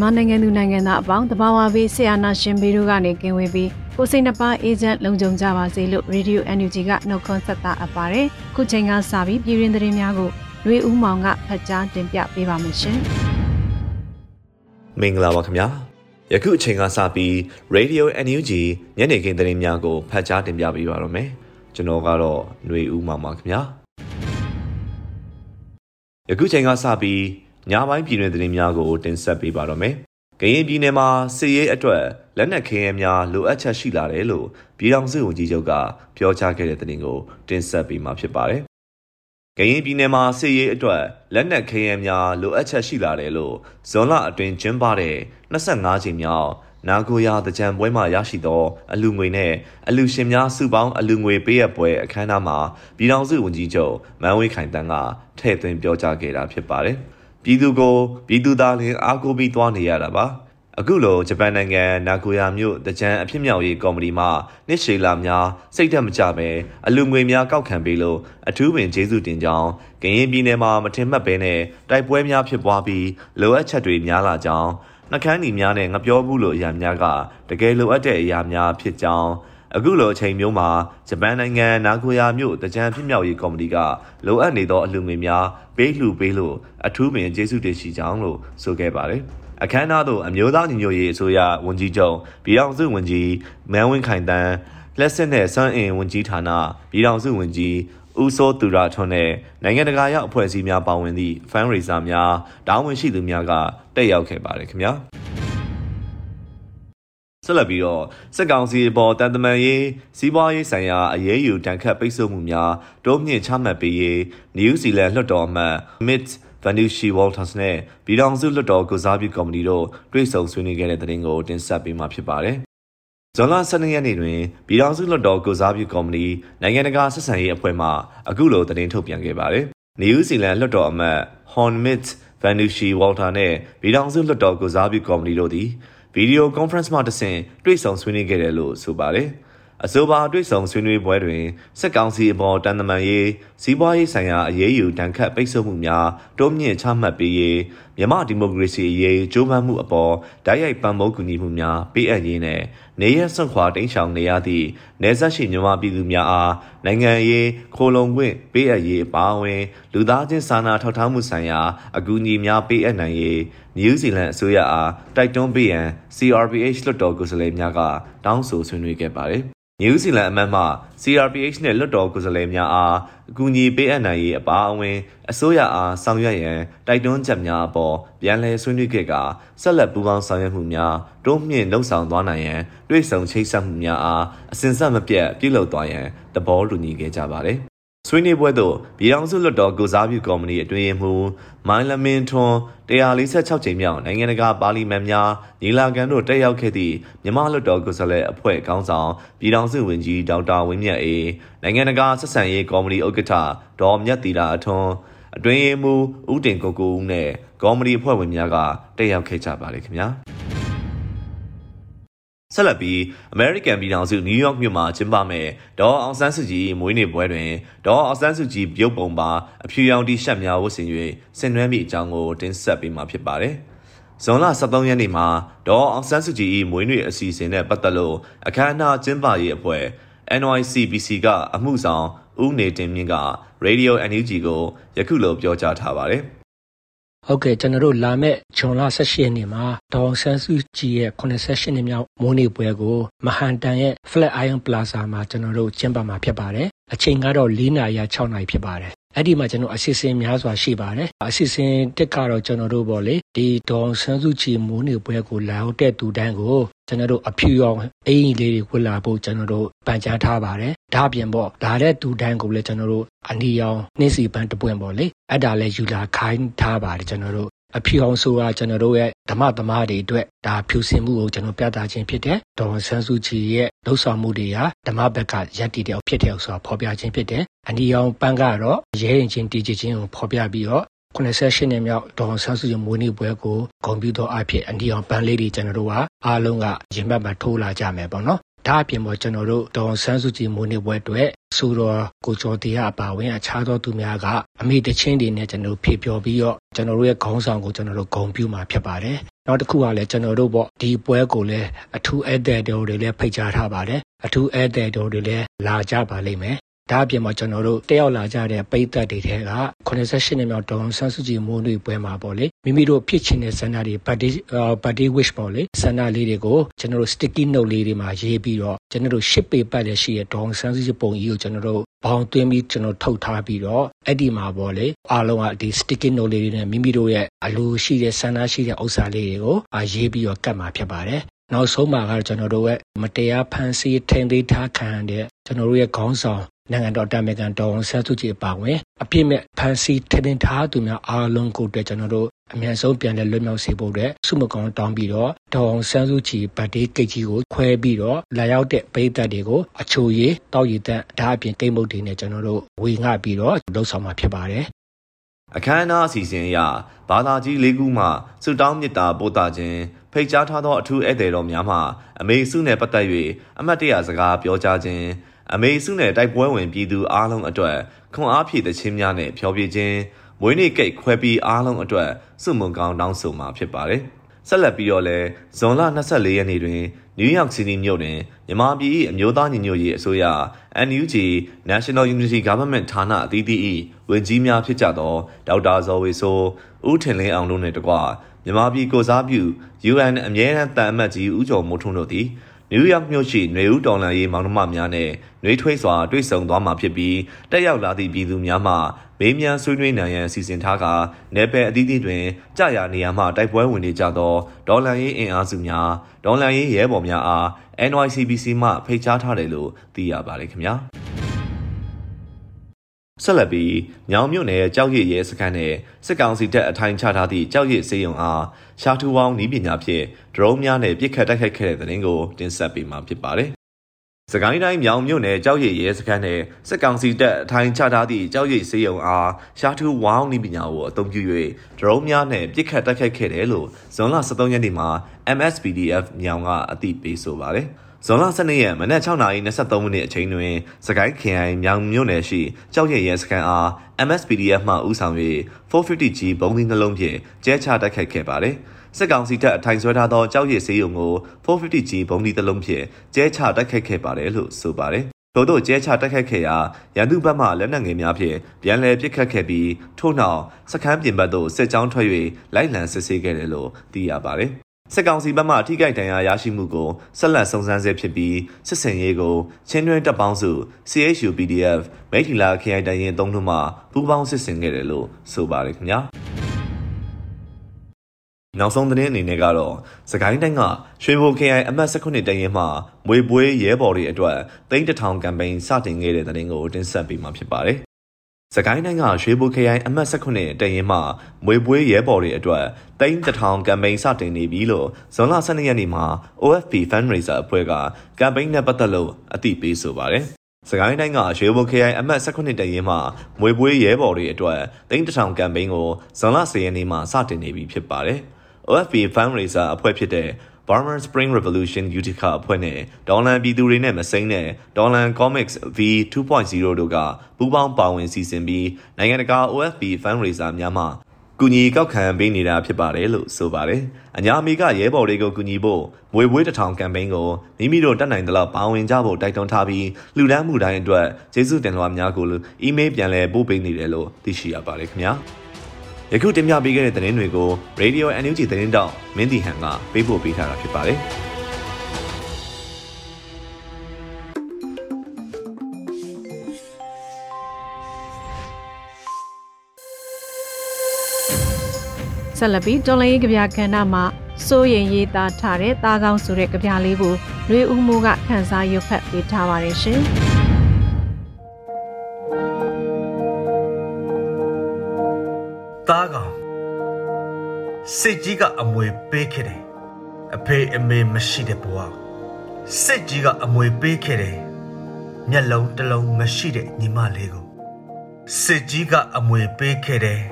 မြန်မာနိုင်ငံသူနိုင်ငံသားအပေါင်းတဘာဝဘေးဆရာနာရှင်ဘေးတို့ကနေကင်းဝေးပြီးကိုစိတ်နှပါအေဂျင့်လုံခြုံကြပါစေလို့ Radio NUG ကနှုတ်ခွန်းဆက်တာအပ်ပါတယ်။ခုချိန်ကစပြီးပြည်တွင်သတင်းများကိုလွေဦးမောင်ကဖတ်ကြားတင်ပြပေးပါမယ်ရှင်။မင်္ဂလာပါခင်ဗျာ။ယခုအချိန်ကစပြီး Radio NUG ညနေခင်းသတင်းများကိုဖတ်ကြားတင်ပြပေးပါရမယ်။ကျွန်တော်ကတော့ຫນွေဦးမောင်ပါခင်ဗျာ။ယခုချိန်ကစပြီး ညပိုင်းပြည်တွင်သတင်းများကိုတင်ဆက်ပေးပါတော့မယ်။ကရင်ပြည်နယ်မှာစစ်ရေးအတွက်လက်နက်ခဲယမ်းများလိုအပ်ချက်ရှိလာတယ်လို့ပြည်ထောင်စုဝန်ကြီးချုပ်ကပြောကြားခဲ့တဲ့သတင်းကိုတင်ဆက်ပေးမှာဖြစ်ပါတယ်။ကရင်ပြည်နယ်မှာစစ်ရေးအတွက်လက်နက်ခဲယမ်းများလိုအပ်ချက်ရှိလာတယ်လို့ဇွန်လအတွင်းကျင်းပတဲ့25ချိန်မြောက်နာကိုယာတကြံပွဲမှာရရှိသော အလူငွေနဲ့အလူရှင်များစုပေါင်းအလူငွေပေးရပွဲအခမ်းအနားမှာပြည်ထောင်စုဝန်ကြီးချုပ်မန်ဝေးခိုင်တန်းကထည့်သွင်းပြောကြားခဲ့တာဖြစ်ပါတယ်။ ပြည်သူကိုပြည်သူသားလင်းအားကိုးပြီးသွားနေရတာပါအခုလိုဂျပန်နိုင်ငံနာဂိုယာမြို့တကြံအဖြစ်မြောက်ရေးကော်မတီမှနှစ်ရှည်လာများစိတ်သက်မကြပဲအလူငွေများကောက်ခံပေးလို့အထူးပင်ကျေးဇူးတင်ကြောင်းကရင်ပြည်နယ်မှာမထင်မှတ်ဘဲနဲ့တိုက်ပွဲများဖြစ်ပွားပြီးလိုအပ်ချက်တွေများလာကြောင်းနှကန်းညီများနဲ့ငပြောဘူးလို့အရာများကတကယ်လိုအပ်တဲ့အရာများဖြစ်ကြောင်း အခုလိုအချိန်မျိုးမှာဂျပန်နိုင်ငံနာဂိုယာမြို့တကြံဖြစ်မြောက်ရေးကော်မတီကလိုအပ်နေသောအလှူငွေများပေးလှူပေးလို့အထူးပင်ကျေးဇူးတင်ရှိကြောင်းလို့ဆိုခဲ့ပါတယ်။အခမ်းအနားသို့အမျိုးသားညီညွတ်ရေးအစိုးရဝန်ကြီးချုပ်ပြည်ထောင်စုဝန်ကြီးမန်းဝင်းခိုင်တန်းလက်စစ်နဲ့စွမ်းအင်ဝန်ကြီးဌာနပြည်ထောင်စုဝန်ကြီးဦးစိုးသူရထွန်းနဲ့နိုင်ငံတကာရောက်အဖွဲ့အစည်းများပါဝင်သည့်ဖန်ရေစာများတာဝန်ရှိသူများကတက်ရောက်ခဲ့ပါတယ်ခင်ဗျာ။ ဆက်လက်ပြီးတော့စစ်ကောင်စီပေါ်တန်တမန်ရေးစီးပွားရေးဆိုင်ရာအရေးယူတန်ခတ်ပိတ်ဆို့မှုများတိုးမြင့်ချမှတ်ပေးရေးနယူးဇီလန်လွှတ်တော်အမတ် Mitt Vanushi Walters နဲ့ပြည်ထောင်စုလွှတ်တော်ကုစားပြုကော်မတီတို့တွေ့ဆုံဆွေးနွေးခဲ့တဲ့တဲ့တင်ကိုတင်ဆက်ပေးမှာဖြစ်ပါတယ်။ဇွန်လ12ရက်နေ့တွင်ပြည်ထောင်စုလွှတ်တော်ကုစားပြုကော်မတီနိုင်ငံတကာဆက်ဆံရေးအဖွဲ့မှအခုလိုတင်ထုတ်ပြန်ခဲ့ပါတယ်။နယူးဇီလန်လွှတ်တော်အမတ် Hon Mitt Vanushi Walter နဲ့ပြည်ထောင်စုလွှတ်တော်ကုစားပြုကော်မတီတို့သည် ဗီဒီယိုကွန်ဖရင့်မှတဆင့်တွေ့ဆုံဆွေးနွေးခဲ့တယ်လို့ဆိုပါတယ်။အဆိုပါတွေ့ဆုံဆွေးနွေးပွဲတွင်စစ်ကောင်စီအပေါ်တန်တမန်ရေးစီးပွားရေးဆိုင်ရာအရေးယူတန်ခတ်ပိတ်ဆို့မှုများတိုးမြင့်ချမှတ်ပေးရေး မြန်မာဒီမိုကရေစီအရေးကြိုးပမ်းမှုအပေါ်ဓာတ်ရိုက်ပံ့ပိုးကူညီမှုများပေးအပ်ရေးနဲ့နေရဆွန့်ခွာတိမ်းရှောင်နေရသည့်နေဆက်ရှိမြန်မာပြည်သူများအားနိုင်ငံရေးခိုလုံခွင့်ပေးအပ်ရေးအပါအဝင် လူသားချင်းစာနာထောက်ထားမှုဆိုင်ရာအကူအညီများပေးအပ်နိုင်ရေးနယူးဇီလန်အစိုးရအားတိုက်တွန်းပေးရန် CRPH လွှတ်တော်ကိုယ်စားလှယ်များကတောင်းဆိုဆွေးနွေးခဲ့ပါတယ် နယူးဇီလန်အမတ်မှ CRPH နဲ့လွှတ်တော်ကိုယ်စားလှယ်များအားအကူအညီပေးအပ်နိုင်ရေးအပါအဝင်အစိုးရအားဆောင်ရွက်ရန်တိုက်တွန်းချက်များအပေါ်ပြန်လည်ဆွေးနွေးခဲ့ကဆက်လက်ပူးပေါင်းဆောင်ရွက်မှုများတိုးမြင့်လှုပ်ဆောင်သွားနိုင်ရန်တွေ့ဆုံချိတ်ဆက်မှုများအားအစဉ်ဆက်မပြတ်ပြုလုပ်သွားရန်သဘောတူညီခဲ့ကြပါတယ် ဆွေးနွေးပွဲသို့ပြည်ထောင်စုလွှတ်တော်ကုစားပြုကော်မတီအတွင်းမှူးမိုင်းလမင်ထွန်း146ချိန်မြောက်နိုင်ငံတကာပါလီမန်များညီလာခံတို့တက်ရောက်ခဲ့သည့်မြန်မာလွှတ်တော်ကုစားလဲအဖွဲ့ခေါင်းဆောင်ပြည်ထောင်စုဝန်ကြီးဒေါက်တာဝင်းမြတ်အေးနိုင်ငံတကာဆက်ဆံရေးကော်မတီဥက္ကဋ္ဌဒေါ်မြတ်တီတာအထွန်းအတွင်းမှူးဦးတင်ကိုကိုဦးနဲ့ကော်မတီအဖွဲ့ဝင်များကတက်ရောက်ခဲ့ကြပါတယ်ခင်ဗျာ။ ဆက်လက်ပြီး American ပြည်ထောင်စု New York မြို့မှာကျင်းပမဲ့ဒေါ်အောင်ဆန်းစုကြည်မွေးနေ့ပွဲတွင်ဒေါ်အောင်ဆန်းစုကြည်ပြုတ်ပုံပါအဖြူရောင်တီရှပ်များဝတ်ဆင်၍ဆင်နွှဲမိအကြောင်းကိုတင်ဆက်ပေးမှာဖြစ်ပါတယ်။ဇွန်လ23ရက်နေ့မှာဒေါ်အောင်ဆန်းစုကြည်၏မွေးနေ့အစီအစဉ်နဲ့ပတ်သက်လို့အခမ်းအနားကျင်းပရေးအဖွဲ့ NYCBC ကအမှုဆောင်ဦးနေတင်မြင့်က Radio NUG ကိုယခုလိုပြောကြားထားပါတယ် ဟုတ်ကဲ့ကျွန်တော်တို့လာမဲ့ဂျွန်လ18ရက်နေ့မှာဒေါန်ဆန်းစုကြည်ရဲ့88နှစ်မြောက်မိုးနေ့ပွဲကို မဟန်တန်ရဲ့ Flat Iron Plaza မှာကျွန်တော်တို့ကျင်းပမှာဖြစ်ပါတယ်အချိန်ကတော့4နာရီ6နာရီဖြစ်ပါတယ်အဲ့ဒီမှာကျွန်တော်အစီအစဉ်များစွာရှိပါတယ်အစီအစဉ်တက်ကတော့ကျွန်တော်တို့ပေါ့လေဒီဒေါန်ဆန်းစုကြည်မိုးနေပွဲကိုလာရောက်တဲ့သူတန်းကိုကျွန်တော်တို့အဖြူရောင်အင်ကြီးလေးတွေဝတ်လာဖို့ကျွန်တော်တို့ပန်ကြားထားပါတယ် ဒါအပြင်ပေါ့လာတဲ့သူတန်းကိုလည်းကျွန်တော်တို့အနီရောင်နှင်းစီပန်းတပွင့်ပေါ့လေအဲ့ဒါလည်းယူလာခိုင်းထားပါတယ်ကျွန်တော်တို့အဖြူအောင်ဆိုတာကျွန်တော်တို့ရဲ့ဓမ္မသမားတွေအတွက်ဒါဖြူစင်မှုကိုကျွန်တော်ပြသခြင်းဖြစ်တဲ့ဒေါ်ဆန်းစုကြည်ရဲ့လှုပ်ဆောင်မှုတွေဟာဓမ္မဘက်ကရက်တည်တဲ့ဖြစ်တဲ့ဆိုတာဖော်ပြခြင်းဖြစ်တယ်။အနီအောင်ပန်းကတော့ရဲရင်ချင်းတည်ကြည်ခြင်းကိုဖော်ပြပြီးတော့88နှစ်မြောက်ဒေါ်ဆန်းစုကြည်မွေးနေ့ပွဲကိုဂုဏ်ပြုသောအဖြစ်အနီအောင်ပန်းလေးတွေကျွန်တော်တို့ကအားလုံးကရင်ဘတ်မှာထိုးလာကြမယ်ပေါ့နော်။ ဒါအပြင်ပေါ်ကျွန်တော်တို့ဒေါ်ဆန်းစုကြည်မွေးနေ့ပွဲအတွက်ဆိုတော့ကိုကျော်တရားအပါဝင်အခြားသောသူများကအမိတချင်းတွေနဲ့ကျွန်တော်ဖြေပြောပြီးတော့ကျွန်တော်တို့ရဲ့ခေါင်းဆောင်ကိုကျွန်တော်တို့ဂုဏ်ပြုမှာဖြစ်ပါတယ်။နောက်တစ်ခုကလည်းကျွန်တော်တို့ပေါ့ဒီပွဲကိုလည်းအထူးဧည့်သည်တော်တွေလည်းဖိတ်ကြားထားပါတယ်။အထူးဧည့်သည်တော်တွေလည်းလာကြပါလိမ့်မယ် ဒါအပြင်မှာကျွန်တော်တို့တက်ရောက်လာကြတဲ့ပိတ်သက်တွေထဲက88နှစ်မြောက်ဒေါန်ဆန်းစုကြည်မိုးတွေပွဲမှာပေါ့လေမိမိတို့ဖြစ်ချင်တဲ့ဆန္ဒတွေ birthday birthday wish ပေါ့လေဆန္ဒလေးတွေကိုကျွန်တော်တို့ sticky note လေးတွေမှာရေးပြီးတော့ကျွန်တော်တို့ ship paper လည်းရှိရဒေါန်ဆန်းစုကြည်ပုံကြီးကိုကျွန်တော်တို့ဘောင်သွင်းပြီးကျွန်တော်ထုတ်ထားပြီးတော့အဲ့ဒီမှာပေါ့လေအားလုံးကဒီ sticky note လေးတွေနဲ့မိမိတို့ရဲ့အလိုရှိတဲ့ဆန္ဒရှိတဲ့ဥစ္စာလေးတွေကိုရေးပြီးတော့ကတ်မှာဖြစ်ပါတယ်နောက်ဆုံးမှာကတော့ကျွန်တော်တို့ရဲ့မတရားဖန်ဆီးထိန်းသိမ်းထားခံတဲ့ကျွန်တော်တို့ရဲ့ခေါင်းဆောင် နိုင်ငံတော်တာမကန်တော်ဝန်ဆန်းစုကြည်ပါဝင်အပြစ်မဲ့ဖန်ဆီးထင်ထင်ထားသူများအားလုံးကိုအတွက်ကျွန်တော်တို့အမြန်ဆုံးပြန်လည်လွတ်မြောက်စေဖို့အတွက်စုမကောင်တောင်းပြီးတော့ဒေါအောင်ဆန်းစုကြည်ဗတ်ဒေးကိတ်ကြီးကိုခွဲပြီးတော့လာရောက်တဲ့ပိတ်သက်တွေကိုအချိုရည်တောက်ရည်သက်ဓာအပြင်ကိတ်မုတ်တွေနဲ့ကျွန်တော်တို့ဝေငှပြီးတော့လှုပ်ဆောင်မှာဖြစ်ပါတယ်အခမ်းအနားအစီအစဉ်အရဘာသာကြီး၄ခုမှစုတောင်းမြစ်တာပို့တာခြင်းဖိတ်ကြားထားသောအထူးဧည့်သည်တော်များမှအမေစုနဲ့ပတ်သက်၍အမတ်တရစကားပြောကြားခြင်း အမေစုနဲ့တိုက်ပွဲဝင်ပြည်သူအားလုံးအတွက်ခွန်အားဖြည့်တဲ့ချင်းများနဲ့ဖျော်ဖြေခြင်းမွေးနေ့ကိတ်ခွဲပြီးအားလုံးအတွက်စုမုံကောင်းတောင်းဆိုမှာဖြစ်ပါတယ်။ဆက်လက်ပြီးတော့လဲဇွန်လ24ရက်နေ့တွင်နယူးယောက်စီးတီးမြို့တွင်မြန်မာပြည်၏အမျိုးသားညီညွတ်ရေးအစိုးရ NUG National Unity Government ဌာနအသီးသီး၏ဝန်ကြီးများဖြစ်ကြသောဒေါက်တာဇော်ဝေဆိုးဦးထင်လင်းအောင်တို့နှင့်တကွမြန်မာပြည်ကိုစားပြု UN အမြဲတမ်းတန်အမတ်ကြီးဦးကျော်မိုးထွန်းတို့သည် နယူးယောက်မြို့ရှိနှွေဦးတော်လန်ရေးမောင်နှမများနဲ့နှွေးထွေးစွာတွေ့ဆုံသွားမှာဖြစ်ပြီးတက်ရောက်လာသည့်ပြည်သူများမှမေးမြန်းဆွေးနွေးနိုင်ရန်စီစဉ်ထားကာနယ်ပယ်အသီးသီးတွင်ကြာရနေရာမှတိုက်ပွဲဝင်နေကြသောဒေါ်လန်ရေးအင်အားစုများဒေါ်လန်ရေးရဲဘော်များအား NYCBC မှဖိတ်ကြားထားတယ်လို့သိရပါတယ်ခင်ဗျာ ဆက်လက်ပြီးညောင်မြို့နယ်ကြောက်ရည်ရဲစခန်းနဲ့စစ်ကောင်စီတပ်အထိုင်ချထားသည့်ကြောက်ရည်စေယုံအားရှာထူဝောင်းနီးပညာဖြင့်ဒရုန်းများနဲ့ပစ်ခတ်တိုက်ခိုက်ခဲ့တဲ့တဲ့ရင်ကိုတင်ဆက်ပေးမှာဖြစ်ပါတယ်။စကိုင်းတိုင်းမြောင်မြို့နယ်ကြောက်ရည်ရဲစခန်းနဲ့စစ်ကောင်စီတပ်အထိုင်ချထားသည့်ကြောက်ရည်စေယုံအားရှာထူဝောင်းနီးပညာကိုအသုံးပြု၍ဒရုန်းများနဲ့ပစ်ခတ်တိုက်ခိုက်ခဲ့တယ်လို့ဇွန်လ23ရက်နေ့မှာ MSPDF မြောင်ကအသိပေးဆိုပါတယ်။ ဇွန်လ12ရက်မနက်6:23မိနစ်အချိန်တွင်စကိုင်းခရိုင်မြောင်မြို့နယ်ရှိကြောက်ရရဲစခန်းအား MSPDF မှဦးဆောင်၍ 450G ဘုံသီးနှလုံးဖြင့်ကျဲချတိုက်ခိုက်ခဲ့ပါတယ်။စစ်ကောင်စီတပ်အထိုင်ဆွဲထားသောကြောက်ရည်စေးရုံကို 450G ဘုံသီးတစ်လုံးဖြင့်ကျဲချတိုက်ခိုက်ခဲ့ပါတယ်လို့ဆိုပါတယ်။ထို့သောကျဲချတိုက်ခိုက်ခဲ့ရာရန်သူဘက်မှလက်နက်ငယ်များဖြင့်ပြန်လည်ပစ်ခတ်ခဲ့ပြီးထို့နောက်စခန်းပြင်ဘက်သို့စစ်ကြောင်းထွက်၍လိုက်လံစစ်ဆေးခဲ့တယ်လို့သိရပါတယ်။ စစ်ကောင်စီဘက်မှထိခိုက်ဒဏ်ရာရရှိမှုကိုဆက်လက်စုံစမ်းဆဲဖြစ်ပြီးစစ်စင်ရေးကိုချင်းတွင်းတပ်ပေါင်းစု CHU PDF မိထီလာခရိုင်တရင်သုံးတို့မှပူးပေါင်းစစ်ဆင်ခဲ့တယ်လို့ဆိုပါတယ်ခင်ဗျာနောက်ဆုံးသတင်းအနေနဲ့ကတော့စကိုင်းတိုင်းကရွှေဘိုခရိုင်အမှတ်19တရင်မှမွေပွဲရဲဘော်တွေအတွက်သိန်းတထောင်ကမ်ပိန်းစတင်ခဲ့တဲ့သတင်းကိုတင်ဆက်ပေးမှာဖြစ်ပါတယ် စကိုင်းတိုင်းကရွှေဘိုခရိုင်အမှတ်19တရင်မှမွေပွေးရဲဘော်တွေအတွက်တိန်းတထောင်ကမ်ပိန်းစတင်နေပြီလို့ဇွန်လ12ရက်နေ့မှာ OFP Fundraiser အဖွဲ့ကကမ်ပိန်းနဲ့ပတ်သက်လို့အသိပေးဆိုပါတယ်။စကိုင်းတိုင်းကရွှေဘိုခရိုင်အမှတ်18တရင်မှမွေပွေးရဲဘော်တွေအတွက်တိန်းတထောင်ကမ်ပိန်းကိုဇွန်လ10ရက်နေ့မှာစတင်နေပြီဖြစ်ပါတယ်။ OFP Fundraiser အဖွဲ့ဖြစ်တဲ့ Burma Spring Revolution Utica အဖွဲ့နဲ့ဒေါ်လန်ပြည်သူတွေနဲ့မစိမ့်တဲ့ဒေါ်လန် Comics V 2.0တို့ကပူးပေါင်းပါဝင်စီစဉ်ပြီးနိုင်ငံတကာ OFP Fundraiser များမှကူညီကောက်ခံပေးနေတာဖြစ်ပါတယ်လို့ဆိုပါတယ်။အညာအမေကရဲဘော်တွေကိုကူညီဖို့မွေဝေးတထောင်ကမ်ပိန်းကိုမိမိတို့တက်နိုင်သလောက်ပါဝင်ကြဖို့တိုက်တွန်းထားပြီးလူဒန်းမှုတိုင်းအတွက်ကျေးဇူးတင်လွှာများကိုအီးမေးလ်ပြန်လည်ပို့ပေးနေတယ်လို့သိရှိရပါတယ်ခင်ဗျာ။ ယခုတင်ပြပေးခဲ့တဲ့သတင်းတွေကို Radio NUG သတင်းတောက်မင်းတီဟန်ကပေးပို့ပေးထားတာဖြစ်ပါတယ်။ဆက်လက်ပြီးတော်လိုင်းရေးကြပြကဏ္ဍမှာစိုးရင်ရေးသားထားတဲ့တာကောင်းဆိုတဲ့ကြပြလေးကိုလွေဦးမိုးကခန်းစားရွတ်ဖတ်ပေးထားပါတယ်ရှင်။ စစ်ကြီးကအမွေပေးခဲ့တယ်အဖေအမေမရှိတဲ့ဘဝစစ်ကြီးကအမွေပေးခဲ့တယ်မျက်လုံးတစ်လုံးမရှိတဲ့ညီမလေးကိုစစ်ကြီးကအမွေပေးခဲ့တယ်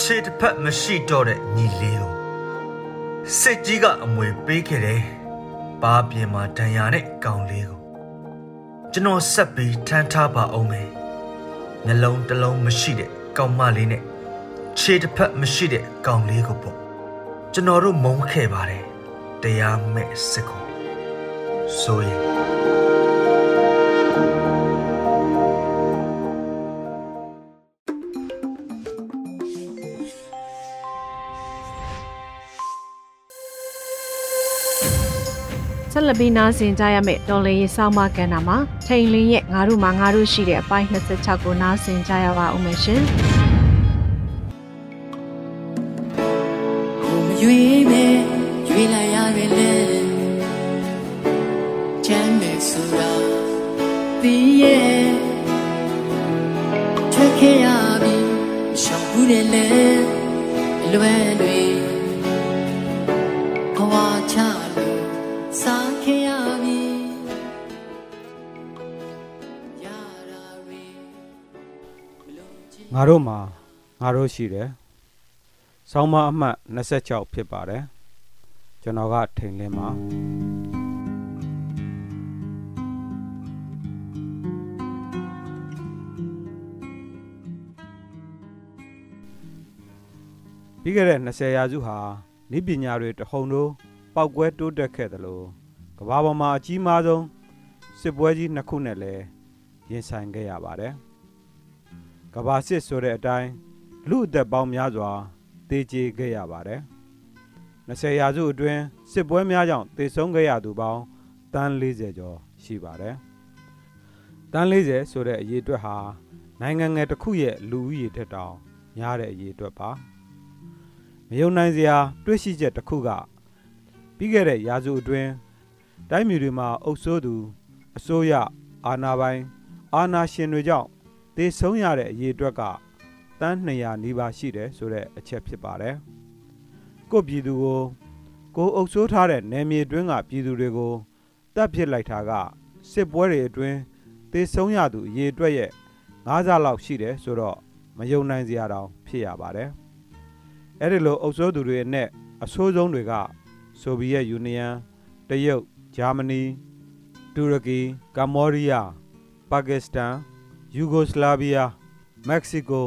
ခြေတစ်ဖက်မရှိတော့တဲ့ညီလေးကိုစစ်ကြီးကအမွေပေးခဲ့တယ်။ပါပြင်မှာဒဏ်ရာနဲ့ကောင်လေးကိုကျွန်တော်ဆက်ပြီးထမ်းထားပါအောင်မယ်။နှလုံးတစ်လုံးမရှိတဲ့ကောင်မလေးနဲ့ ခြေတစ်ဖက်မရှိတဲ့ကောင်လေးကိုပေါ့ကျွန်တော်တို့မုန်းခဲ့ပါတယ်။တရားမဲ့စစ်ကိုဆိုရင်ဆက်လက်ပြီးနားဆင်ကြရမယ့်တော်လေးရေးဆောင်းမကန်တာမှာထိန်လင်းရဲ့ငါတို့မှာငါတို့ရှိတဲ့အပိုင်း26ကိုနားဆင်ကြရပါဦးမယ်ရှင် ကိုမရွေးပဲရွေးလိုက်ရတယ်လေချမ်းမယ်ဆိုတာပြီးရဲ့ထွက်ခဲ့ရပြီရှောင်ဘူးတယ်လေလွယ်တွေဘဝချလို့စားခဲ့ရပြီရတာတွေငါတို့မှာငါတို့ရှိတယ်။ ဆောင်းမအမှတ်26ဖြစ်ပါတယ်။ကျွန်တော်ကထိန်လင်းပါပြီးခဲ့တဲ့20ရာစုဟာဤပညာတွေတဟုန်တို့ပောက်ကွဲတိုးတက်ခဲ့တယ်လို့ကမ္ဘာပေါ်မှာအကြီးမားဆုံးစစ်ပွဲကြီးနှစ်ခုနဲ့လည်းရင်ဆိုင်ခဲ့ရပါတယ်။ကမ္ဘာစစ်ဆိုတဲ့အတိုင်းလူအသက်ပေါင်းများစွာ တေကျေခဲ့ရပါတယ်။20ရာစုအတွင်းစစ်ပွဲများကြောင့်တေဆုံးခဲ့ရသူပေါင်းတန်း40ကျော်ရှိပါတယ်။တန်း40ဆိုတဲ့အရေအတွက်ဟာနိုင်ငံငယ်တစ်ခုရဲ့လူဦးရေထက်တောင်များတဲ့အရေအတွက်ပါ။မယုံနိုင်စရာတွေ့ရှိချက်တစ်ခုကပြီးခဲ့တဲ့ရာစုအတွင်းတိုင်းပြည်တွေမှာအုပ်စိုးသူအစိုးရအာဏာပိုင်အာဏာရှင်တွေကြောင့်တေဆုံးရတဲ့အရေအတွက်က တန်း200နီးပါးရှိတယ်ဆိုတဲ့အချက်ဖြစ်ပါတယ်။ကိုယ့်ပြည်သူကိုကိုယ်အုပ်စိုးထားတဲ့နယ်မြေတွင်းကပြည်သူတွေကိုတပ်ဖြစ်လိုက်တာကစစ်ပွဲတွေအတွင်းတေဆုံးရသူအရေအတွက်ရဲ့9ဆလောက်ရှိတယ်ဆိုတော့မယုံနိုင်စရာတောင်ဖြစ်ရပါတယ်။အဲ့ဒီလိုအုပ်စိုးသူတွေနဲ့အဆိုးဆုံးတွေကဆိုဗီယက်ယူနီယံတရုတ်ဂျာမနီတူရကီကမ္ဘောဒီးယားပါကစ္စတန်ယူဂိုစလာဗီးယားမက္ကဆီကို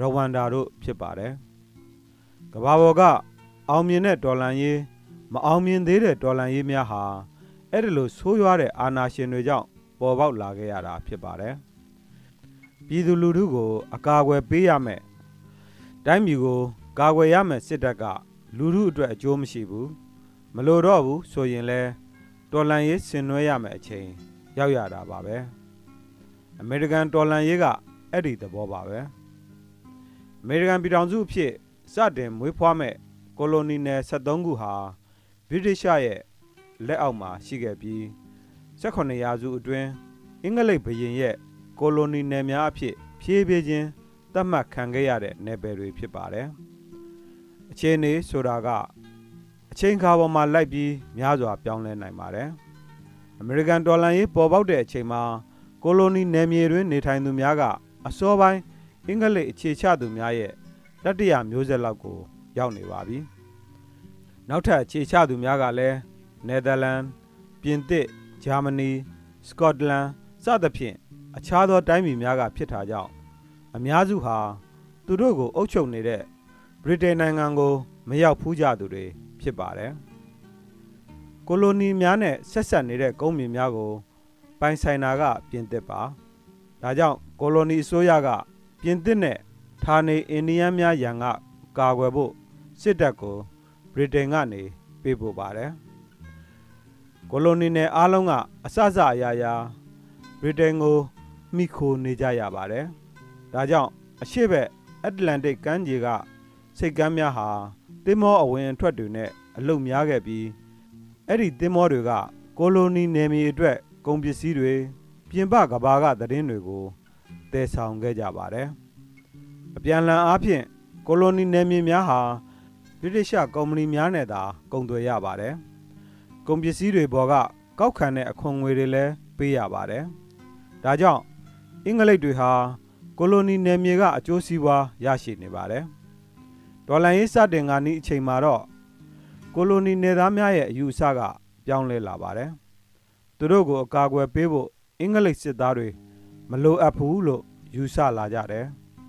ရဝမ်ဒါတို့ဖြစ်ပါတယ်။ကမ္ဘာပေါ်ကအောင်မြင်တဲ့ဒေါ်လာရေးမအောင်မြင်သေးတဲ့ဒေါ်လာရေးများဟာအဲ့ဒီလိုဆိုးရွားတဲ့အာဏာရှင်တွေကြောင့်ပေါ်ပေါက်လာခဲ့ရတာဖြစ်ပါတယ်။ပြည်သူလူထုကိုအကာအကွယ်ပေးရမယ်။တိုင်းပြည်ကိုကာကွယ်ရမယ်စစ်တပ်ကလူထုအတွက်အကျိုးမရှိဘူး။မလိုတော့ဘူးဆိုရင်လဲတော်လန်ရေးဆင်နွှဲရမယ်အချိန်ရောက်ရတာပါပဲ။အမေရိကန်တော်လန်ရေးကအဲ့ဒီသဘောပါပဲ။ အမေရိကန်ပြည်ထောင်စုအဖြစ်စတင်မွေးဖွားမဲ့ကိုလိုနီနယ်73ခုဟာဗြိတိရှရဲ့လက်အောက်မှာရှိခဲ့ပြီး18ရာစုအတွင်းအင်္ဂလိပ်ဘုရင်ရဲ့ကိုလိုနီနယ်များအဖြစ်ဖြည်းဖြည်းချင်းသတ်မှတ်ခံခဲ့ရတဲ့နယ်ပယ်တွေဖြစ်ပါတယ်။အခြေအနေဆိုတာကအချိန်ခါပေါ်မှာလိုက်ပြီးများစွာပြောင်းလဲနိုင်ပါတယ်။အမေရိကန်ဒေါ်လာရေးပေါ်ပေါက်တဲ့အချိန်မှာကိုလိုနီနယ်မြေတွင်နေထိုင်သူများကအစောပိုင်း အင်္ဂလိပ်အခြေချသူများရဲ့တတိယမျိုးဆက်လောက်ကို ရောက်နေပါပြီ။နောက်ထပ်အခြေချသူများကလည်းနယ်သာလန်ပြင်သစ်ဂျာမနီစကော့တလန်စသဖြင့်အခြားသောတိုင်းပြည်များကဖြစ်တာကြောင့်အများစုဟာသူတို့ကိုအုပ်ချုပ်နေတဲ့ဗြိတိန်နိုင်ငံကိုမရောက်ဖူးကြသူတွေဖြစ်ပါတယ်။ကိုလိုနီများနဲ့ဆက်ဆက်နေတဲ့ကုန်းမြင့်များကို ပိုင်ဆိုင်တာကပြင်သစ်ပါ။ဒါကြောင့်ကိုလိုနီအစိုးရက ပြင်သစ်နဲ့ဌာနေအိန္ဒိယများရန်ကကာကွယ်ဖို့စစ်တပ်ကိုဗြိတိန်ကနေပေးပို့ပါတယ်။ကိုလိုနီနယ်အားလုံးကအစစအရာရာဗြိတိန်ကိုမိခိုနေကြရပါတယ်။ဒါကြောင့်အရှိဘက်အတ္တလန်တိတ်ကမ်းခြေကစိတ်ကမ်းများဟာသင်္ဘောအဝင်အထွက်တွေနဲ့အလုတ်များခဲ့ပြီးအဲ့ဒီသင်္ဘောတွေကကိုလိုနီနယ်မြေအတွက်ကုန်ပစ္စည်းတွေပြင်ပကဘာကသတင်းတွေကို တည်ဆောင်ခဲ့ကြပါတယ်။အပြန်လန်အားဖြင့်ကိုလိုနီနယ်မြေများဟာဗြိတိရှကုမ္ပဏီများနဲ့သာကုန်သွယ်ရပါတယ်။ကုန်ပစ္စည်းတွေပေါ်ကကောက်ခံတဲ့အခွန်ငွေတွေလည်းပေးရပါတယ်။ဒါကြောင့်အင်္ဂလိပ်တွေဟာကိုလိုနီနယ်မြေကအကျိုးစီးပွားရရှိနေပါတယ်။ဒေါ်လာရေးစတင်ကနီးအချိန်မှာတော့ကိုလိုနီနယ်သားများရဲ့အယူအဆကပြောင်းလဲလာပါတယ်။သူတို့ကိုအကာအကွယ်ပေးဖို့အင်္ဂလိပ်စစ်သားတွေ မလိုအပ်ဘူးလို့ယူဆလာကြတယ်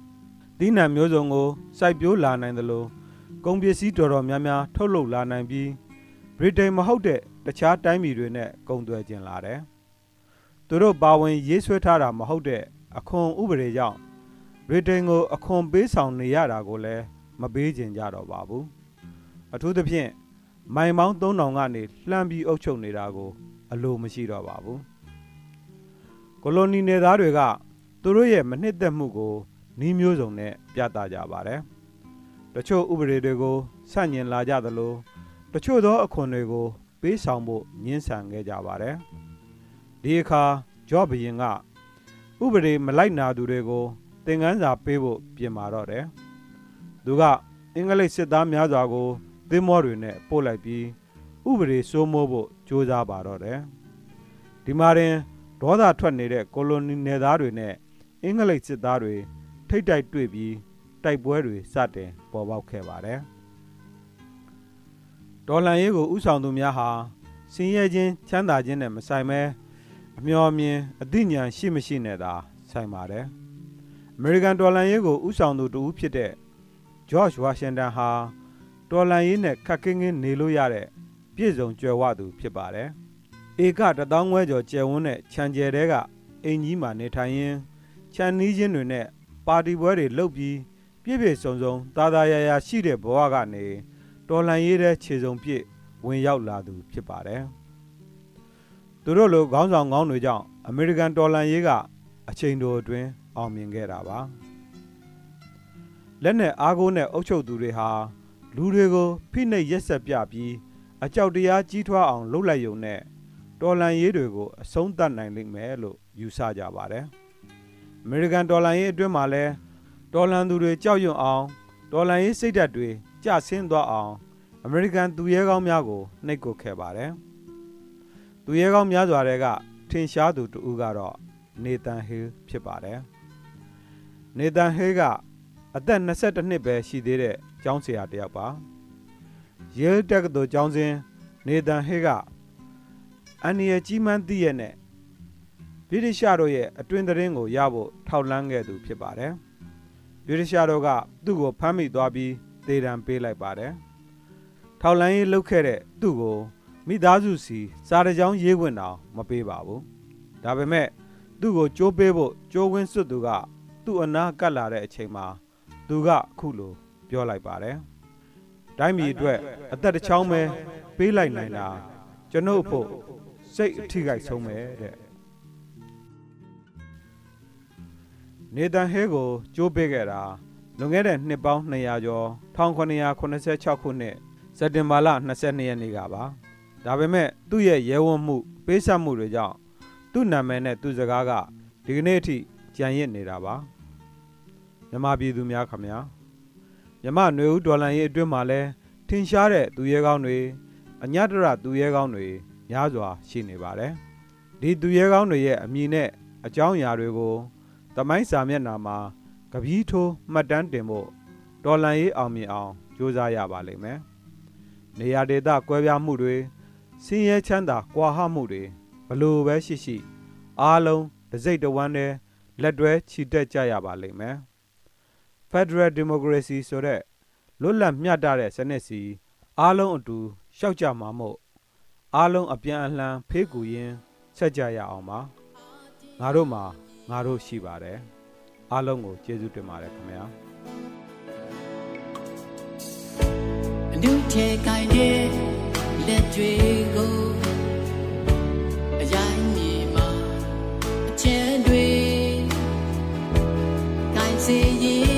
။ဒီနံမျိုးစုံကိုစိုက်ပျိုးလာနိုင်သလိုကုန်ပစ္စည်းတော်တော်များများထုတ်လုပ်လာနိုင်ပြီးဗြိတိန်မဟုတ်တဲ့တခြားတိုင်းပြည်တွေနဲ့ကုန်သွယ်ကျင်လာတယ်။သူတို့ပါဝင်ရေးဆွဲထားတာမဟုတ်တဲ့အခွန်ဥပဒေကြောင့်ဗြိတိန်ကိုအခွန်ပေးဆောင်နေရတာကိုလည်းမပေးကျင်ကြတော့ပါဘူး။အထူးသဖြင့်မိုင်ပေါင်း3000ကနေလှမ်းပြီးအုပ်ချုပ်နေတာကို အလိုမရှိတော့ပါဘူး။ ကိုလိုနီနယ်သားတွေကသူတို့ရဲ့မနှစ်သက်မှုကိုနှီးမျိုးစုံနဲ့ပြသကြပါတယ်။တချို့ဥပဒေတွေကိုဆန့်ကျင်လာကြသလိုတချို့သောအခွန်တွေကို ပေးဆောင်ဖို့ညှင်းဆန်ခဲ့ကြပါတယ်။ဒီအခါဂျော့ဘရင်ကဥပဒေမလိုက်နာသူတွေကိုသင်ခန်းစာပေးဖို့ပြင်မာတော့တယ်။သူကအင်္ဂလိပ်စစ်သားများစွာကိုသင်းမောတွေနဲ့ပို့လိုက်ပြီးဥပဒေစိုးမိုးဖို့ကြိုးစားပါတော့တယ်။ဒီမှာရင် ဒေါသထွက်နေတဲ့ကိုလိုနီနယ်သားတွေနဲ့အင်္ဂလိပ်စစ်သားတွေထိတ်တိုက်တွေ့ပြီးတိုက်ပွဲတွေစတင်ပေါ်ပေါက်ခဲ့ပါတယ်။ဒေါ်လန်ရေးကိုဥဆောင်သူများဟာစင်ရဲချင်းချမ်းသာခြင်းနဲ့မဆိုင်ပဲအမျော်မြင်အသိဉာဏ်ရှိမရှိနဲ့သာဆိုင်ပါတယ်။ American ဒေါ်လန်ရေးကိုဥဆောင်သူတူဖြစ်တဲ့ George Washington ဟာဒေါ်လန်ရေးနဲ့ခက်ခင်းခင်းနေလို့ရတဲ့ပြည့်စုံကြွယ်ဝသူဖြစ်ပါတယ်။ ဧကတသောင်းခွဲကျော်ကျယ်ဝန်းတဲ့ခြံကျယ်တဲကအင်ကြီးမှာနေထိုင်ရင်းခြံနီးချင်းတွေနဲ့ပါတီပွဲတွေလုပ်ပြီးပြည့်ပြည့်စုံစုံသာသာယာယာရှိတဲ့ဘဝကနေတော်လန်ရေးတဲ့ခြေစုံပြည့်ဝင်ရောက်လာသူဖြစ်ပါတယ်။သူတို့လိုခေါင်းဆောင်ကောင်းတွေကြောင့်အမေရိကန်တော်လန်ရေးကအချိန်တိုအတွင်းအောင်မြင်ခဲ့တာပါ။လက်နဲ့အားကိုးနဲ့အုပ်ချုပ်သူတွေဟာလူတွေကိုဖိနှိပ်ရက်ဆက်ပြပြီးအကြောက်တရားကြီးထွားအောင်လှုပ်လိုက်ရုံနဲ့ တော်လန်ရေးတွေကိုအဆုံးသတ်နိုင်လိမ့်မယ်လို့ယူဆကြပါတယ်။အမေရိကန်တော်လန်ရေးအတွင်းမှာလည်းတော်လန်သူတွေကြောက်ရွံ့အောင်တော်လန်ရေးစိတ်ဓာတ်တွေကျဆင်းသွားအောင်အမေရိကန်သူရဲကောင်းများကိုနှိပ်ကွပ်ခဲ့ပါတယ်။သူရဲကောင်းများစွာတွေကထင်ရှားသူတူကတော့နေသန်ဟေးဖြစ်ပါတယ်။နေသန်ဟေးကအသက်22နှစ်ပဲရှိသေးတဲ့ကျောင်းဆရာတစ်ယောက်ပါ။ရဲတက္ကသိုလ်ကျောင်းစဉ်နေသန်ဟေးက အန်နီယကြီးမှန်းသိရနဲ့ဗြိတိရှတို့ရဲ့အတွင်သတင်းကိုရဖို့ထောက်လန်းခဲ့သူဖြစ်ပါတယ်။ဗြိတိရှတို့ကသူ့ကိုဖမ်းမိသွားပြီးတေတံပေးလိုက်ပါတယ်။ထောက်လန်းရေးလုပ်ခဲ့တဲ့သူ့ကိုမိသားစုစီစားတကြောင်ရေးဝင်အောင်မပေးပါဘူး။ဒါပေမဲ့သူ့ကိုကြိုးပေးဖို့ကြိုးဝင်းစွတ်သူကသူ့အနာကပ်လာတဲ့အချိန်မှာသူကအခုလိုပြောလိုက်ပါတယ်။တိုင်းပြည်အတွက်အသက်တစ်ချောင်းပဲပေးလိုက်နိုင်တာကျွန်ုပ်ဖို့ စိတ်အထိခိုက်ဆုံးပဲတဲ့နေတန်ဟဲကိုကြိုးပေးခဲ့တာလွန်ခဲ့တဲ့နှစ်ပေါင်း200ကျော်1986ခုနှစ်စက်တင်ဘာလ22ရက်နေ့ကပါဒါပေမဲ့သူ့ရဲ့ရဲဝံ့မှုပေးဆက်မှုတွေကြောင့်သူ့နာမည်နဲ့သူ့စကားကဒီကနေ့အထိကြံရစ်နေတာပါမြမပြည်သူများခမညာမြမຫນွေဦးဒေါ်လန်ရေးအတွင်းမှာလဲထင်ရှားတဲ့သူရဲကောင်းတွေအညတရသူရဲကောင်းတွေ များစွာရှိနေပါတယ်ဒီသူရဲကောင်းတွေရဲ့အမည်နဲ့အကြောင်းအရာတွေကိုသမိုင်းစာမျက်နှာမှာကပီးထိုးမှတ်တမ်းတင်ဖို့ဒေါ်လန်ရေးအောင်မြင်အောင်ကြိုးစားရပါလိမ့်မယ်နေရာဒေသကွဲပြားမှုတွေစင်းရဲချမ်းသာကွာဟမှုတွေဘလို့ပဲရှိရှိ အားလုံးတစိတ်တဝမ်းနဲ့လက်တွဲချီတက်ကြရပါလိမ့်မယ် Federal Democracy ဆိုတဲ့လွတ်လပ်မျှတတဲ့စနစ်စီအားလုံးအတူရှောက်ကြမှာမို့ အားလုံးအပြန်အလှန်ဖေးကူရင်းဆက်ကြရအောင်ပါငါတို့မှာငါတို့ရှိပါတယ်အားလုံးကိုကျေးဇူးတင်ပါတယ်ခင်ဗျာအနုထဲကိုင်းတဲ့လက်တွေကိုအရိုင်းမြေမှာအချမ်းတွေကိုင်းစေရင်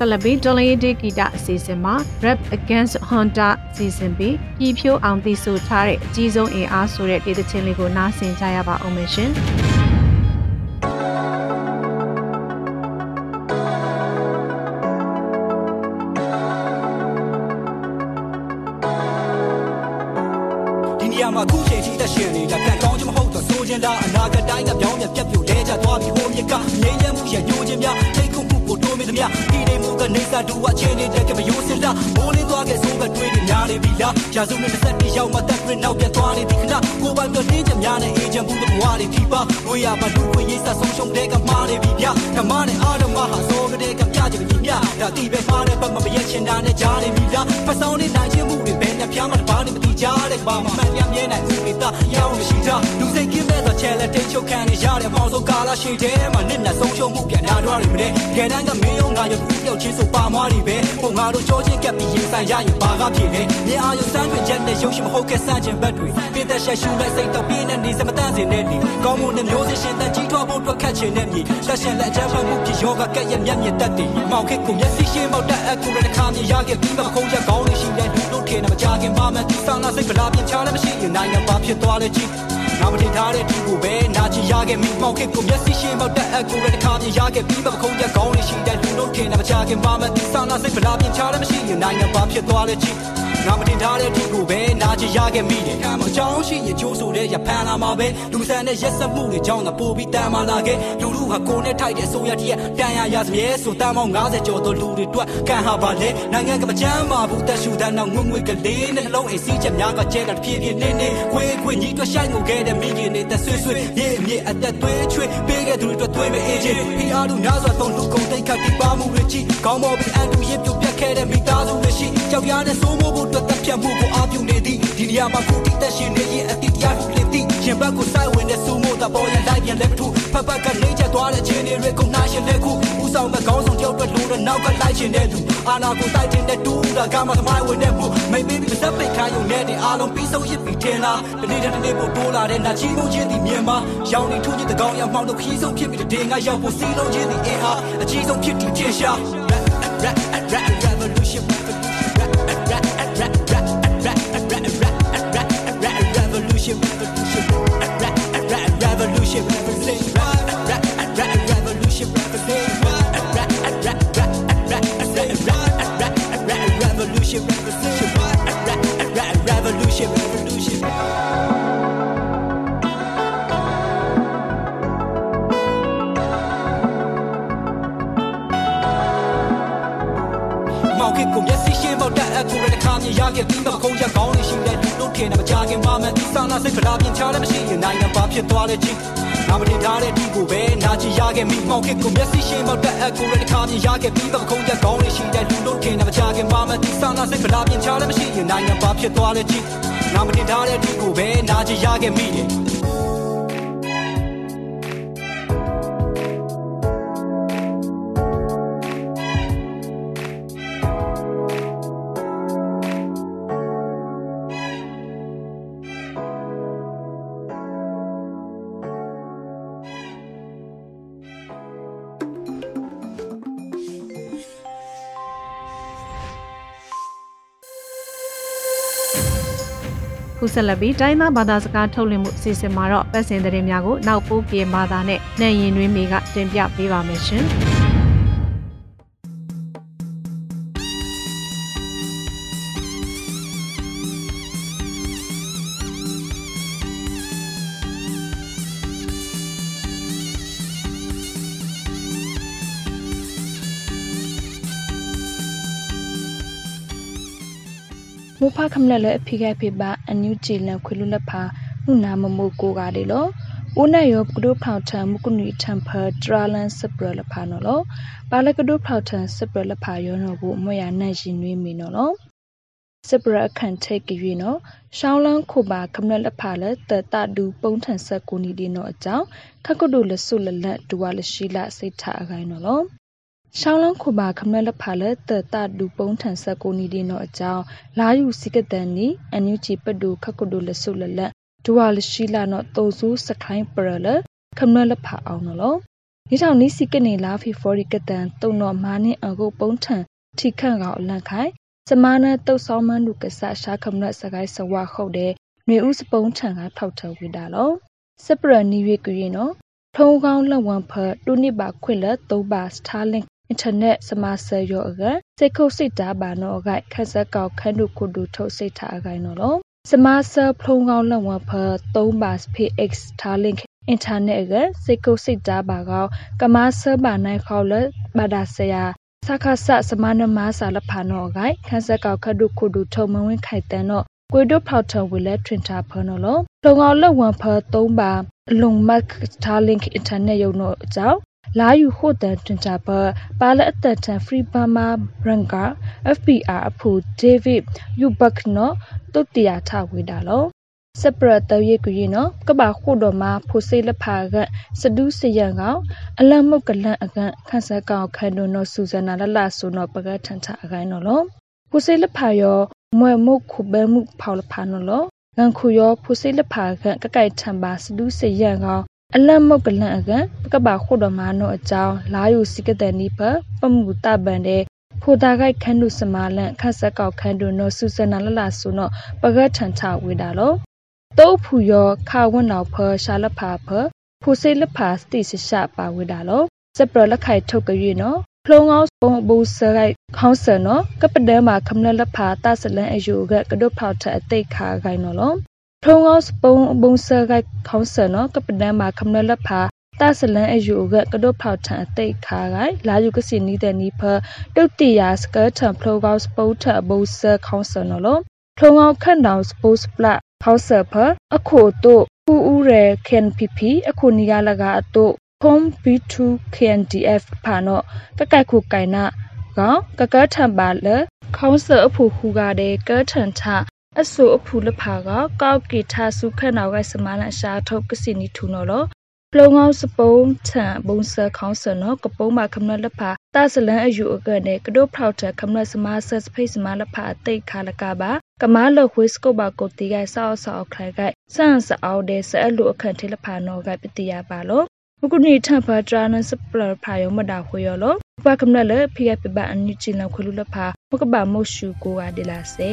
ဆက်လက်ပြီးဒေါ်လာရေးဒေဂီတာအစီအစဉ်မှာ Rap Against Honda အစီအစဉ်ပြီးပြည်ဖြိုးအောင်တည်ဆိုထားတဲ့အကြီးဆုံးအင်အားဆိုတဲ့ဒေသချင်းလေးကိုနားဆင်ကြရပါဦးမယ်ရှင်။ဒီနေရာမှာခုချိန်ထိသက်ရှင်နေတာကံကောင်းချင်မဟုတ်တော့ဆိုချင်တာအနာဂတ်တိုင်းကပြောင်းပြန်ပြတ်ပြိုလဲကျသွားပြီးဟိုမြစ်ကနေရမှုရညိုခြင်းများထိတ်ခုမှုကိုတိုးမင်းသမျှဒီ နေမှုကနေစာတူဝချင်းနေတဲ့ကမယိုးစင်တာမိုးလေးသွားခဲ့ဆိုပဲတွေးနေများနေပြီလားရာစုနဲ့တစ်သက်ရောက်မှတက်ပြနောက်ပြန်သွားနေပြီခဏကိုပိုင်ပြတင်းချင်များနဲ့အေဂျင့်ဘူးဘဝတွေဖြီးပါဝေးရပါလူခွေရေးစာဆုံးရှုံးတဲ့ကမားနေပြီဗျဓမ္မနဲ့အာရမဟာဆိုကတဲ့ကပြချင်ပြီမြဒါတိပဲမှားတဲ့ပတ်မမရက်ချင်တာနဲ့ကြားနေပြီလားဖဆောင်နေနိုင်ခြင်းမှုတွေဘယ်နဲ့ဖျားမှတပါးနေမတိကြတဲ့ဘာမှမှန်ပြန်မြဲနိုင်ဦးနေတာရောင်းမရှိတာလူစိတ်ကင်းမဲ့သောချဲလက်တိတ်ချုပ်ခံနေရတဲ့အမောင်ဆုံးကာလာရှိတဲ့မှာနစ်နဲ့ဆုံးရှုံးမှုပြန်လာတော့ရမလဲခဲတန်းကမင်းရောငါရောခုပြောက်ချင်းဆိုပါမွားနေပဲပုံငါတို့ကြောချင်းကပ်ပြီးရင်ဆိုင်ရရင်ဘာကဖြစ်လဲမြင်အာရုံစမ်းတွင်ချက်နဲ့ရုပ်ရှင်မဟုတ်ခဲ့စမ်းခြင်းဘက်တွေပြတဲ့ရှက်ရှူလိုက်စိတ်တော့ပြင်းနေနေစမတန်းစင်နေဒီကောင်းမှုနဲ့မျိုးစရှင်တဲ့ကြီးထွားဖို့အတွက်ခတ်ချင်တဲ့မြေလက်ရှင်လက်အချမ်းဖတ်မှုဖြစ်ယောဂကက်ရဲ့မျက်မြင်တက်တယ်မောင်ခစ်ကိုမျက်စိရှင်းပေါက်တဲ့အကူရတဲ့ခါမြင်ရခဲ့ပြီးမှခုံးချက်ကောင်းလို့ရှိတဲ့လူတို့ထင်တယ်မကြခင်ပါမယ်ဆောင်းလာစိတ်ဗလာပြချလည်းမရှိရင်နိုင်ငံပါဖြစ်သွားတဲ့ကြီးငါမတင်ထားတဲ့ဒီကိုပဲနာချင်ရခဲ့မိမောင်ခစ်ကိုမျက်စိရှင်းပေါက်တဲ့အကူရတဲ့ခါမြင်ရခဲ့ပြီးမှခုံးချက်ကောင်းလို့ရှိတဲ့လူတို့ထင်တယ်မကြခင်ပါမယ်ဆောင်းလာစိတ်ဗလာပြချလည်းမရှိရင်နိုင်ငံပါဖြစ်သွားတဲ့ကြီး ငါမတင်ထားတဲ့ဒီကိုပဲနာချင်ရခဲ့မိတယ်။အကြောင်းရှိရင်ကြိုးဆိုတဲ့ရဖန်လာမှာပဲလူဆန်တဲ့ရက်ဆက်မှုတွေကြောင့်သာပို့ပြီးတန်မာလာခဲ့လူလူဟာကိုယ်နဲ့ထိုက်တဲ့ဆိုရတည်းတန်ရရစမြဲဆိုတန်ပေါင်း90ကျော်သောလူတွေတွက်ကံဟာပါလေနိုင်ငံကမချမ်းပါဘူးတက်ရှူတဲ့နောက်ငွေငွေကလေးနဲ့နှလုံးအိမ်စီးချက်များကကျဲတာဖြည်းဖြည်းနေနေခွေးခွေးညီတွက်ဆိုင်ငိုခဲ့တဲ့မိခင်နေတဲ့ဆွေးဆွေးရေအမြင့်အသက်သွေးချွေးပေးခဲ့သူတွေအတွက်သွေးပဲအေးချင်းဖီအားလူများစွာသုံးလူကုန်တိတ်ခတ်တိပါမှုတွေကြည့်ကောင်းပေါ်ပြီးအန်တူရစ်ပြုတ်ပြတ်ခဲ့တဲ့မိသားစုတွေရှိကြောက်ရတဲ့စိုးမိုးဖို့အတွက်တပ်ဖြတ်မှုကိုအားပြုနေသည်ဒီနေရာမှာခုတိသက်ရှင်နေရင်အတိတရားထုတ်လင်းသည်ရှင်ဘက်ကိုစိုက်ဝင်တဲ့စူးမို့တာပေါ်ရင်လိုက်ပြန်လက်ပထူဖက်ဖက်ကနေချက်သွားတဲ့ချင်းတွေကိုနိုင်ရှင်တဲ့ခုဦးဆောင်မဲ့ကောင်းဆောင်တယောက်အတွက်လူတော့နောက်ကလိုက်ရှင်တဲ့လူအာနာကိုတိုက်တင်တဲ့တူတာကမှသမိုင်းဝင်တဲ့မှုမိမေးပြီးစက်ပိတ်ခိုင်းုံနဲ့တဲ့အားလုံးပြီးဆုံးရစ်ပြီးထင်လားဒီနေ့တစ်နေ့ပို့တိုးလာတဲ့နာချီမုန်းခြင်းဒီမြန်မာရောင်နေထူးခြင်းတကောင်ရမှောင်တော့ခီးဆုံးဖြစ်ပြီးတဲ့ငါရောက်ဖို့စီလုံးခြင်းဒီအင်အားအကြီးဆုံးဖြစ်တည်ထင်ရှား rap rap rap revolution, revolution, ra, ra, revolution, revolution, ra, ra, ra, revolution, revolution, ra, ra, ra, ra, ra, ra, ra, revolution, revolution, ra, ra, xin ထင်တယ်မကြခင်ပါမယ်ဒီစာနာစိတ်ကလာပြင်ချလည်းမရှိရင်နိုင်ငံပါဖြစ်သွားတဲ့ချင်းငါမတင်ထားတဲ့ဒီကိုပဲနာချင်ရခဲ့မိမောင်ခစ်ကိုမျက်စိရှင်းပေါက်တဲ့အကူရတဲ့ခါမြင်ရခဲ့ပြီးမှခုံးချက်ကောင်းနေရှိတဲ့လူတို့ထင်တယ်မကြခင်ပါမယ်ဒီစာနာစိတ်ကလာပြင်ချလည်းမရှိရင်နိုင်ငံပါဖြစ်သွားတဲ့ချင်းငါမတင်ထားတဲ့ဒီကိုပဲနာချင်ရခဲ့မိတယ် ဆက်လက်ပြီးတိုင်းသားဘာသာစကားထုတ်လွှင့်မှုအစီအစဉ်မှာတော့ပတ်စင်သတင်းများကိုနောက်ပိုးပြေဘာသာနဲ့နိုင်ရင်တွင်မေကတင်ပြပေးပါမယ်ရှင်။ မူဖခမလလအဖိခိုက်ဖိပါအန်ယူဂျီလန်ခွေလူလက်ဖာမှုနာမမိုကိုကားတယ်လို့ဦးနဲ့ရောကဒုဖောက်ထံမကုနီထံဖာထရာလန်စပရလဖာနော်လို့ပါလကဒုဖောက်ထံစပရလဖာရောနော်ဘူးအမွေရနိုင်ရှင်နွေးမီနော်လို့စပရအခန့်ထိတ်ကြွေနော်ရှောင်းလန်းခုပါခမလလက်ဖာလက်တတဒူပုံထန်ဆက်ကိုနီဒီနော်အကြောင်းခကဒုလဆုလလက်ဒူဝလရှိလစိတ်ထအခိုင်းနော်လို့ ရှောင်းလုံးခုပါခမလဖာလက်တတဒူပုံထန်ဆက်ကိုနီဒီနောအကြောင်းလာယူစိကတန်နီအန်ယူချီပဒူခကုဒူလဆုလလက်ဒူဝါလရှိလာနောတုံဆူစခိုင်းပရလခမလဖာအောင်နော်ဒီကြောင့်နီစိကနေလာဖီဖော်ရီကတန်တုံတော့မာနင်းအကုတ်ပုံထန်ထိခန့်ကောင်အလန့်ခိုင်စမနာတုတ်ဆောင်မန်းလူကဆရှာခမလစကိုင်းစဝခုတ်တဲ့မြေဥစပုံးထန်ကထောက်ထဝိတာလောစပရနီဝေကွေနော်ထုံကောင်းလက်ဝံဖတ်တူနိပါခွင့်လက်သုံးပါစတာလင့် အင်တာနက်စမဆယ်ရောအကစိတ်ခုတ်စိတ်တာပါနော်အကခက်ဆက်ကောက်ခန်းတို့ခုဒူထုတ်စိတ်ထားအကိုင်နော်လို့စမဆယ်ဖုံကောင်းလက်ဝဖ3ပါစ PX Starlink အင်တာနက်ကစိတ်ကုတ်စိတ်တာပါကောကမဆယ်ပါနိုင်ခေါလက်ဘာဒါဆရာစခါဆစမနမဆာလဖာနောဂိုင်ခန်းဆက်ကောက်ခဒုခုဒုထုံမဝင်းခိုက်တန်တော့ကွေဒုဖောက်ထဝလဲထွင်တာဖနော်လို့လုံအောင်လက်ဝံဖ3ပါလုံမတ် Starlink အင်တာနက်ရုံတော့အကြောင်း လာယူဟိုတန်တင်တာပါပါလအတတန် Free Burma Branca FPR အဖူ David Yubak နော်တုတ်တရာထဝေတာလောစပရတရကွေနော်ကဘာခုတော်မှာဖိုစိလဖာကစဒူးစရန်ကောင်အလမုတ်ကလန့်အကန်ခန့်ဆက်ကောင်ခန်ဒိုနော်စူဇနာလလဆိုနော်ပကထန်ချအကိုင်းနော်လောဖိုစိလဖာယောမွဲမုတ်ခုဘဲမှုဖောက်လဖာနော်လောငန်ခုယောဖိုစိလဖာကကကိုက်ထံပါစဒူးစရန်ကောင် အလတ်မုတ်ကလန့်အကပကပါခုတော်မာနောအကြောင်းလာယူစိကတဲ့နိဖပမှုတပန်တဲ့ဖိုတာဂိုက်ခန်းဒုစမာလန့်ခတ်ဆက်ကောက်ခန်းဒုနောဆူဆနာလလဆုနောပကတ်ထန်ချဝေတာလောတုတ်ဖူယောခါဝွနောက်ဖရှာလဖာဖဖူစိလဖာစတိစရှပါဝေတာလောစပရလက်ခိုက်ထုတ်ကြွေနော်ဖလုံအောင်ပုံဘူဆရိုက်ခေါင်းဆန်နော်ကပဒဲမှာခမနလဖာတဆလန်အယူကကဒုဖောက်ထအတိတ်ခါဂိုင်နော်လော ထုံငောစပုံဘုံဆကခေါဆနကပဒံမှာခမနလဖာတဆလန်အယူကကဒုဖောက်ထန်အသိခါကလာယူကစီနီတဲ့နီဖတုတ်တီယာစကထံဖလိုကောက်စပုတ်ထဘုံဆခေါဆနလောထုံငောခန့်တောင်စပုတ်စပလခေါဆဖအခုတို့ပူဦးရကန်ပီပီအခုနီယာလကအတို့ဖုံး B2 KNDF ဖာနောကကက်ခုကိုင်နာကောင်ကကထံပါလခေါဆအဖူခူကတဲ့ကထန်ထ အဆူအဖူလဖာကကောက်ကီထာစုခနောက်ကစမလန်ရှာထုတ်ကစီနီထူနော်လောပလုံငောစပုံးထံဘုံဆခေါင်းစနောကပုံးမခမနလဖာတဆလန်အယူအကနေကဒိုဖောက်ထခမနစမဆစဖိစမလဖာတိတ်ခါလကပါကမာလဝစ်ကိုဘာကိုတီကဆောက်ဆောက်ခိုင်ကဆန်စအောတဲ့ဆအလူအခန့်ထေလဖာနောကပတိယပါလောမကုနီထဖာဒရာနစပလဖာယောမဒါခွေယောလောဘာကမနလဖိယပပအန်နီချီလခွလူလဖာမကဘာမိုရှူကိုဝါဒီလာစေ